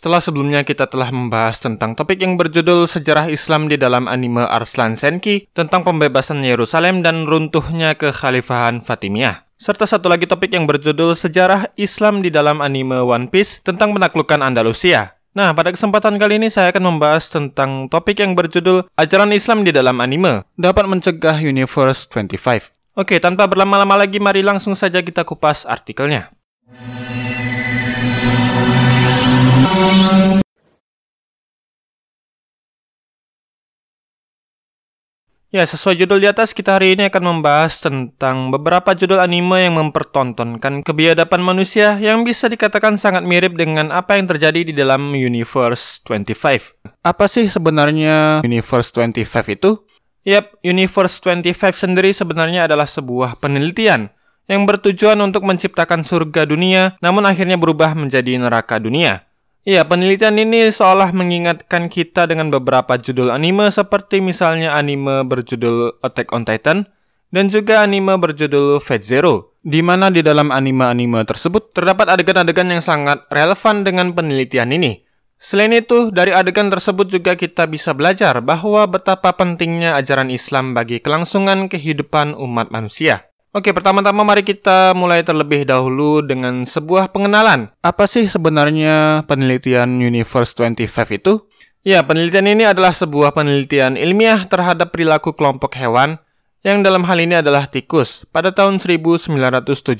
Setelah sebelumnya kita telah membahas tentang topik yang berjudul Sejarah Islam di dalam anime Arslan Senki tentang pembebasan Yerusalem dan runtuhnya kekhalifahan Fatimiyah. Serta satu lagi topik yang berjudul Sejarah Islam di dalam anime One Piece tentang penaklukan Andalusia. Nah, pada kesempatan kali ini saya akan membahas tentang topik yang berjudul Ajaran Islam di dalam anime dapat mencegah Universe 25. Oke, tanpa berlama-lama lagi mari langsung saja kita kupas artikelnya. Ya, sesuai judul di atas, kita hari ini akan membahas tentang beberapa judul anime yang mempertontonkan kebiadaban manusia yang bisa dikatakan sangat mirip dengan apa yang terjadi di dalam Universe 25. Apa sih sebenarnya Universe 25 itu? Yap, Universe 25 sendiri sebenarnya adalah sebuah penelitian yang bertujuan untuk menciptakan surga dunia, namun akhirnya berubah menjadi neraka dunia. Ya, penelitian ini seolah mengingatkan kita dengan beberapa judul anime seperti misalnya anime berjudul Attack on Titan dan juga anime berjudul Fate Zero. Di mana di dalam anime-anime tersebut terdapat adegan-adegan yang sangat relevan dengan penelitian ini. Selain itu, dari adegan tersebut juga kita bisa belajar bahwa betapa pentingnya ajaran Islam bagi kelangsungan kehidupan umat manusia. Oke, pertama-tama mari kita mulai terlebih dahulu dengan sebuah pengenalan. Apa sih sebenarnya penelitian Universe 25 itu? Ya, penelitian ini adalah sebuah penelitian ilmiah terhadap perilaku kelompok hewan yang dalam hal ini adalah tikus pada tahun 1972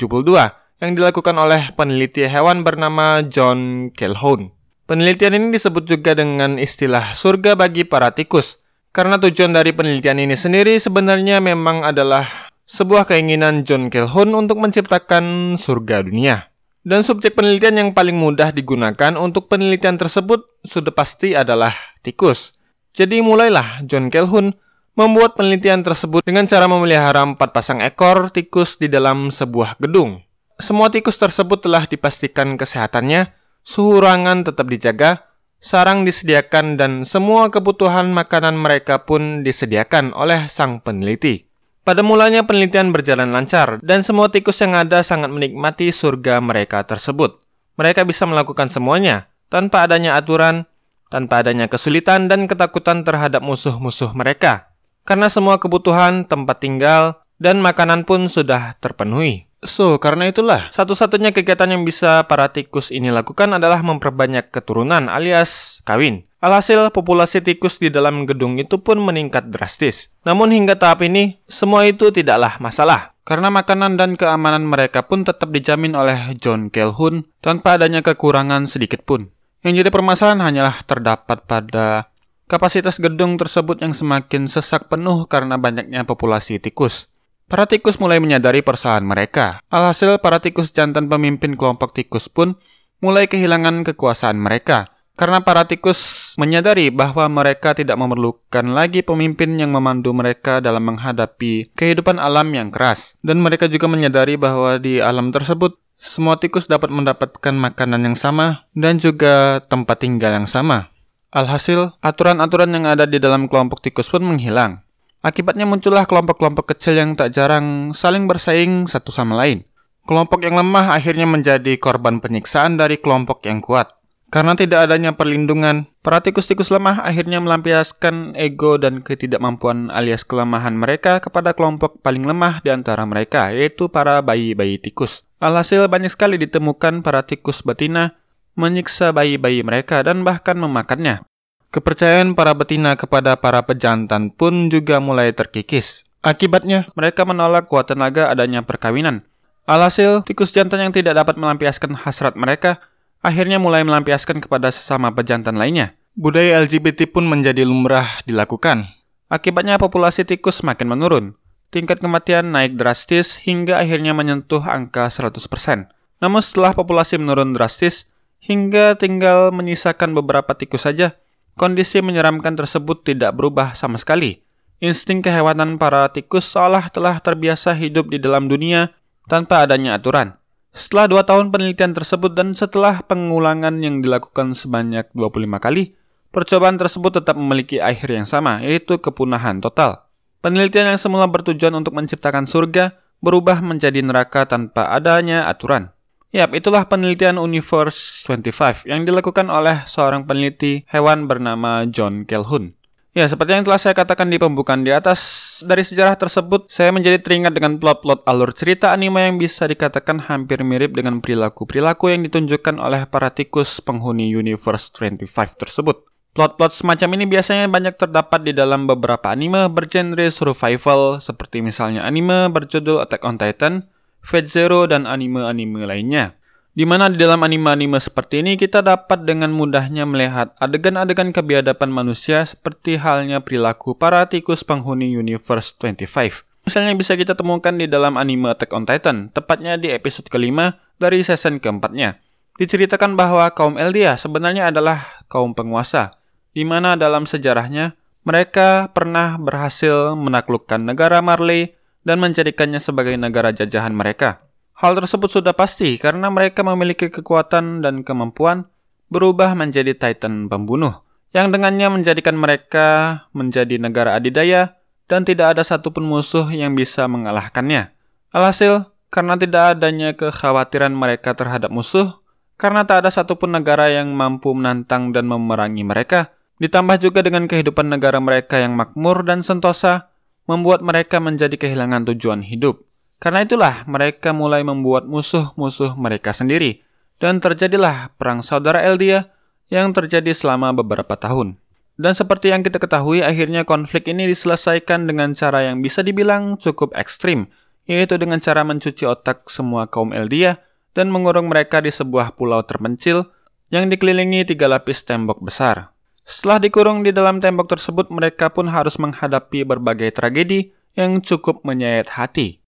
yang dilakukan oleh peneliti hewan bernama John Calhoun. Penelitian ini disebut juga dengan istilah surga bagi para tikus karena tujuan dari penelitian ini sendiri sebenarnya memang adalah sebuah keinginan John Calhoun untuk menciptakan surga dunia. Dan subjek penelitian yang paling mudah digunakan untuk penelitian tersebut sudah pasti adalah tikus. Jadi mulailah John Calhoun membuat penelitian tersebut dengan cara memelihara empat pasang ekor tikus di dalam sebuah gedung. Semua tikus tersebut telah dipastikan kesehatannya, suhu ruangan tetap dijaga, sarang disediakan, dan semua kebutuhan makanan mereka pun disediakan oleh sang peneliti. Pada mulanya penelitian berjalan lancar dan semua tikus yang ada sangat menikmati surga mereka tersebut. Mereka bisa melakukan semuanya tanpa adanya aturan, tanpa adanya kesulitan dan ketakutan terhadap musuh-musuh mereka. Karena semua kebutuhan, tempat tinggal, dan makanan pun sudah terpenuhi. So, karena itulah, satu-satunya kegiatan yang bisa para tikus ini lakukan adalah memperbanyak keturunan alias kawin. Alhasil, populasi tikus di dalam gedung itu pun meningkat drastis. Namun hingga tahap ini, semua itu tidaklah masalah. Karena makanan dan keamanan mereka pun tetap dijamin oleh John Calhoun tanpa adanya kekurangan sedikit pun. Yang jadi permasalahan hanyalah terdapat pada kapasitas gedung tersebut yang semakin sesak penuh karena banyaknya populasi tikus. Para tikus mulai menyadari persalahan mereka. Alhasil, para tikus jantan pemimpin kelompok tikus pun mulai kehilangan kekuasaan mereka karena para tikus menyadari bahwa mereka tidak memerlukan lagi pemimpin yang memandu mereka dalam menghadapi kehidupan alam yang keras. Dan mereka juga menyadari bahwa di alam tersebut, semua tikus dapat mendapatkan makanan yang sama dan juga tempat tinggal yang sama. Alhasil, aturan-aturan yang ada di dalam kelompok tikus pun menghilang. Akibatnya muncullah kelompok-kelompok kecil yang tak jarang saling bersaing satu sama lain. Kelompok yang lemah akhirnya menjadi korban penyiksaan dari kelompok yang kuat. Karena tidak adanya perlindungan, para tikus-tikus lemah akhirnya melampiaskan ego dan ketidakmampuan alias kelemahan mereka kepada kelompok paling lemah di antara mereka, yaitu para bayi-bayi tikus. Alhasil banyak sekali ditemukan para tikus betina menyiksa bayi-bayi mereka dan bahkan memakannya. Kepercayaan para betina kepada para pejantan pun juga mulai terkikis. Akibatnya, mereka menolak kuat tenaga adanya perkawinan. Alhasil, tikus jantan yang tidak dapat melampiaskan hasrat mereka akhirnya mulai melampiaskan kepada sesama pejantan lainnya. Budaya LGBT pun menjadi lumrah dilakukan. Akibatnya populasi tikus semakin menurun. Tingkat kematian naik drastis hingga akhirnya menyentuh angka 100%. Namun setelah populasi menurun drastis, hingga tinggal menyisakan beberapa tikus saja, kondisi menyeramkan tersebut tidak berubah sama sekali. Insting kehewanan para tikus seolah telah terbiasa hidup di dalam dunia tanpa adanya aturan. Setelah dua tahun penelitian tersebut dan setelah pengulangan yang dilakukan sebanyak 25 kali, percobaan tersebut tetap memiliki akhir yang sama, yaitu kepunahan total. Penelitian yang semula bertujuan untuk menciptakan surga berubah menjadi neraka tanpa adanya aturan. Yap, itulah penelitian Universe 25 yang dilakukan oleh seorang peneliti hewan bernama John Calhoun. Ya, seperti yang telah saya katakan di pembukaan di atas, dari sejarah tersebut, saya menjadi teringat dengan plot-plot alur cerita anime yang bisa dikatakan hampir mirip dengan perilaku-perilaku yang ditunjukkan oleh para tikus penghuni Universe 25 tersebut. Plot-plot semacam ini biasanya banyak terdapat di dalam beberapa anime bergenre survival, seperti misalnya anime berjudul Attack on Titan, Fate Zero, dan anime-anime lainnya. Di mana di dalam anime-anime seperti ini kita dapat dengan mudahnya melihat adegan-adegan kebiadaban manusia seperti halnya perilaku para tikus penghuni Universe 25. Misalnya bisa kita temukan di dalam anime Attack on Titan, tepatnya di episode kelima dari season keempatnya. Diceritakan bahwa kaum Eldia sebenarnya adalah kaum penguasa, di mana dalam sejarahnya mereka pernah berhasil menaklukkan negara Marley dan menjadikannya sebagai negara jajahan mereka. Hal tersebut sudah pasti karena mereka memiliki kekuatan dan kemampuan berubah menjadi Titan pembunuh, yang dengannya menjadikan mereka menjadi negara adidaya dan tidak ada satupun musuh yang bisa mengalahkannya. Alhasil, karena tidak adanya kekhawatiran mereka terhadap musuh, karena tak ada satupun negara yang mampu menantang dan memerangi mereka, Ditambah juga dengan kehidupan negara mereka yang makmur dan sentosa, membuat mereka menjadi kehilangan tujuan hidup. Karena itulah mereka mulai membuat musuh-musuh mereka sendiri, dan terjadilah perang saudara Eldia yang terjadi selama beberapa tahun. Dan seperti yang kita ketahui, akhirnya konflik ini diselesaikan dengan cara yang bisa dibilang cukup ekstrim, yaitu dengan cara mencuci otak semua kaum Eldia dan mengurung mereka di sebuah pulau terpencil yang dikelilingi tiga lapis tembok besar. Setelah dikurung di dalam tembok tersebut, mereka pun harus menghadapi berbagai tragedi yang cukup menyayat hati.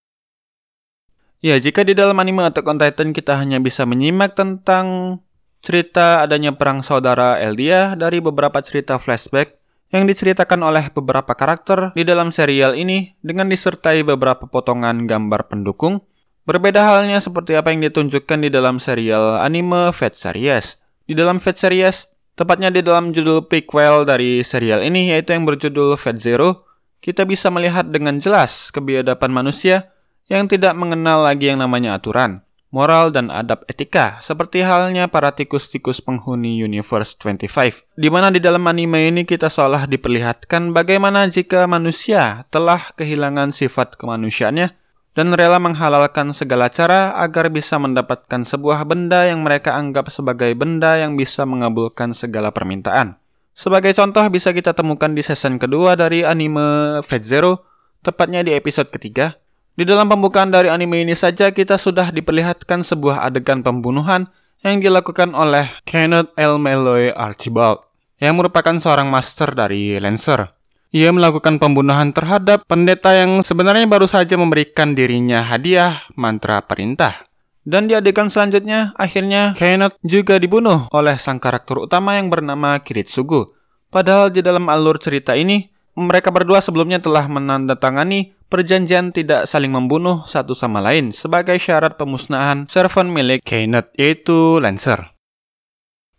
Ya, jika di dalam anime Attack on Titan kita hanya bisa menyimak tentang cerita adanya perang saudara Eldia dari beberapa cerita flashback yang diceritakan oleh beberapa karakter di dalam serial ini dengan disertai beberapa potongan gambar pendukung, berbeda halnya seperti apa yang ditunjukkan di dalam serial anime Fate Series. Di dalam Fate Series, Tepatnya di dalam judul prequel dari serial ini yaitu yang berjudul Fate Zero, kita bisa melihat dengan jelas kebiadaban manusia yang tidak mengenal lagi yang namanya aturan, moral dan adab etika, seperti halnya para tikus-tikus penghuni Universe 25. Di mana di dalam anime ini kita seolah diperlihatkan bagaimana jika manusia telah kehilangan sifat kemanusiaannya dan rela menghalalkan segala cara agar bisa mendapatkan sebuah benda yang mereka anggap sebagai benda yang bisa mengabulkan segala permintaan. Sebagai contoh bisa kita temukan di season kedua dari anime Fate Zero, tepatnya di episode ketiga. Di dalam pembukaan dari anime ini saja kita sudah diperlihatkan sebuah adegan pembunuhan yang dilakukan oleh Kenneth L. Malloy Archibald, yang merupakan seorang master dari Lancer. Ia melakukan pembunuhan terhadap pendeta yang sebenarnya baru saja memberikan dirinya hadiah mantra perintah. Dan di adegan selanjutnya, akhirnya Kenneth juga dibunuh oleh sang karakter utama yang bernama Kiritsugu. Padahal di dalam alur cerita ini, mereka berdua sebelumnya telah menandatangani perjanjian tidak saling membunuh satu sama lain sebagai syarat pemusnahan servant milik Kenneth, yaitu Lancer.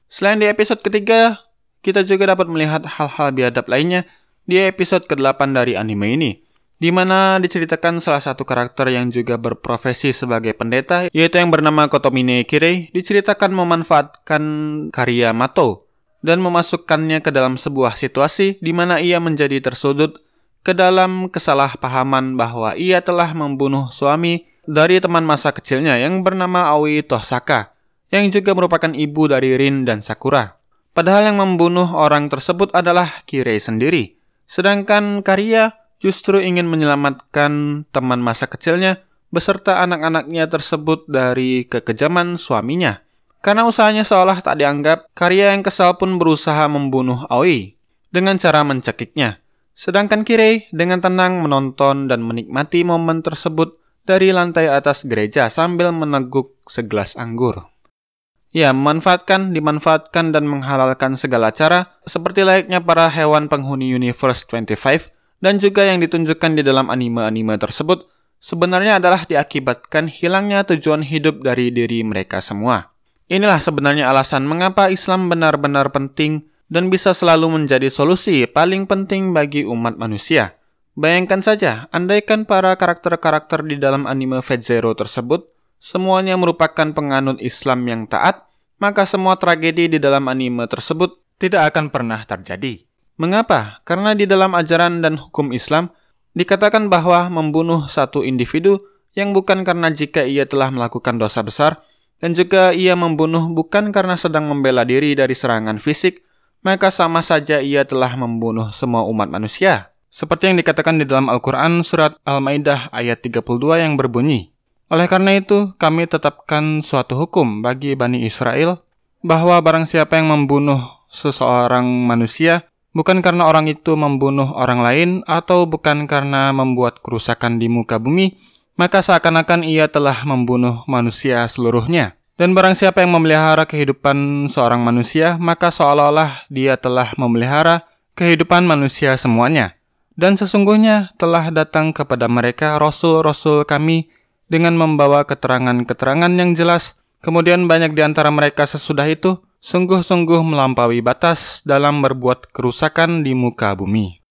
Selain di episode ketiga, kita juga dapat melihat hal-hal biadab lainnya di episode ke-8 dari anime ini, di mana diceritakan salah satu karakter yang juga berprofesi sebagai pendeta, yaitu yang bernama Kotomine Kirei, diceritakan memanfaatkan karya Mato dan memasukkannya ke dalam sebuah situasi di mana ia menjadi tersudut ke dalam kesalahpahaman bahwa ia telah membunuh suami dari teman masa kecilnya yang bernama Aoi Tosaka, yang juga merupakan ibu dari Rin dan Sakura. Padahal yang membunuh orang tersebut adalah Kirei sendiri. Sedangkan Karya justru ingin menyelamatkan teman masa kecilnya beserta anak-anaknya tersebut dari kekejaman suaminya. Karena usahanya seolah tak dianggap, Karya yang kesal pun berusaha membunuh Aoi dengan cara mencekiknya. Sedangkan Kirei dengan tenang menonton dan menikmati momen tersebut dari lantai atas gereja sambil meneguk segelas anggur. Ya, memanfaatkan, dimanfaatkan, dan menghalalkan segala cara, seperti layaknya para hewan penghuni Universe 25, dan juga yang ditunjukkan di dalam anime-anime tersebut, sebenarnya adalah diakibatkan hilangnya tujuan hidup dari diri mereka semua. Inilah sebenarnya alasan mengapa Islam benar-benar penting dan bisa selalu menjadi solusi paling penting bagi umat manusia. Bayangkan saja, andaikan para karakter-karakter di dalam anime Fate Zero tersebut semuanya merupakan penganut Islam yang taat, maka semua tragedi di dalam anime tersebut tidak akan pernah terjadi. Mengapa? Karena di dalam ajaran dan hukum Islam dikatakan bahwa membunuh satu individu yang bukan karena jika ia telah melakukan dosa besar dan juga ia membunuh bukan karena sedang membela diri dari serangan fisik, maka sama saja ia telah membunuh semua umat manusia. Seperti yang dikatakan di dalam Al-Quran surat Al-Maidah ayat 32 yang berbunyi, Oleh karena itu, kami tetapkan suatu hukum bagi Bani Israel bahwa barang siapa yang membunuh seseorang manusia, bukan karena orang itu membunuh orang lain atau bukan karena membuat kerusakan di muka bumi, maka seakan-akan ia telah membunuh manusia seluruhnya. Dan barang siapa yang memelihara kehidupan seorang manusia, maka seolah-olah dia telah memelihara kehidupan manusia semuanya. Dan sesungguhnya telah datang kepada mereka rasul-rasul kami dengan membawa keterangan-keterangan yang jelas. Kemudian banyak di antara mereka sesudah itu sungguh-sungguh melampaui batas dalam berbuat kerusakan di muka bumi.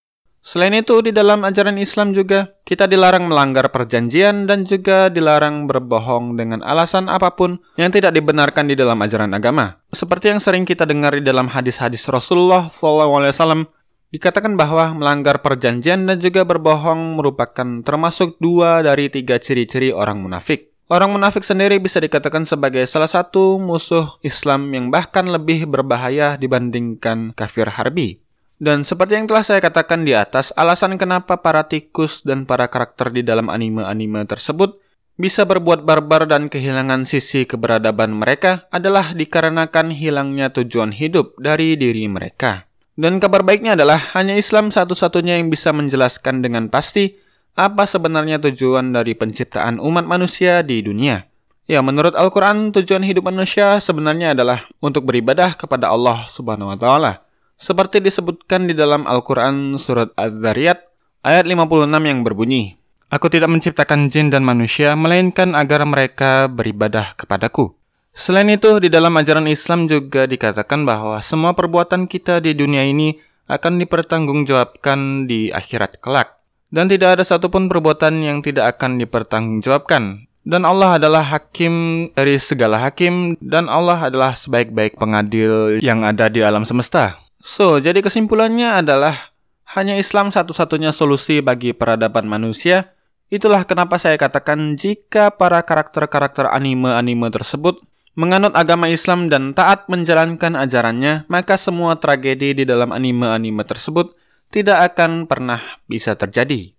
Selain itu, di dalam ajaran Islam juga kita dilarang melanggar perjanjian dan juga dilarang berbohong dengan alasan apa pun yang tidak dibenarkan di dalam ajaran agama. Seperti yang sering kita dengar di dalam hadis-hadis Rasulullah SAW, dikatakan bahwa melanggar perjanjian dan juga berbohong merupakan termasuk dua dari tiga ciri-ciri orang munafik. Orang munafik sendiri bisa dikatakan sebagai salah satu musuh Islam yang bahkan lebih berbahaya dibandingkan kafir harbi. Dan seperti yang telah saya katakan di atas, alasan kenapa para tikus dan para karakter di dalam anime-anime tersebut bisa berbuat barbar dan kehilangan sisi keberadaban mereka adalah dikarenakan hilangnya tujuan hidup dari diri mereka. Dan kabar baiknya adalah hanya Islam satu-satunya yang bisa menjelaskan dengan pasti apa sebenarnya tujuan dari penciptaan umat manusia di dunia? Ya, menurut Al-Quran, tujuan hidup manusia sebenarnya adalah untuk beribadah kepada Allah Subhanahu wa Ta'ala. Seperti disebutkan di dalam Al-Quran Surat Az-Zariyat ayat 56 yang berbunyi, Aku tidak menciptakan jin dan manusia, melainkan agar mereka beribadah kepadaku. Selain itu, di dalam ajaran Islam juga dikatakan bahwa semua perbuatan kita di dunia ini akan dipertanggungjawabkan di akhirat kelak dan tidak ada satupun perbuatan yang tidak akan dipertanggungjawabkan. Dan Allah adalah hakim dari segala hakim, dan Allah adalah sebaik-baik pengadil yang ada di alam semesta. So, jadi kesimpulannya adalah hanya Islam satu-satunya solusi bagi peradaban manusia. Itulah kenapa saya katakan jika para karakter-karakter anime-anime tersebut menganut agama Islam dan taat menjalankan ajarannya, maka semua tragedi di dalam anime-anime tersebut tidak akan pernah bisa terjadi.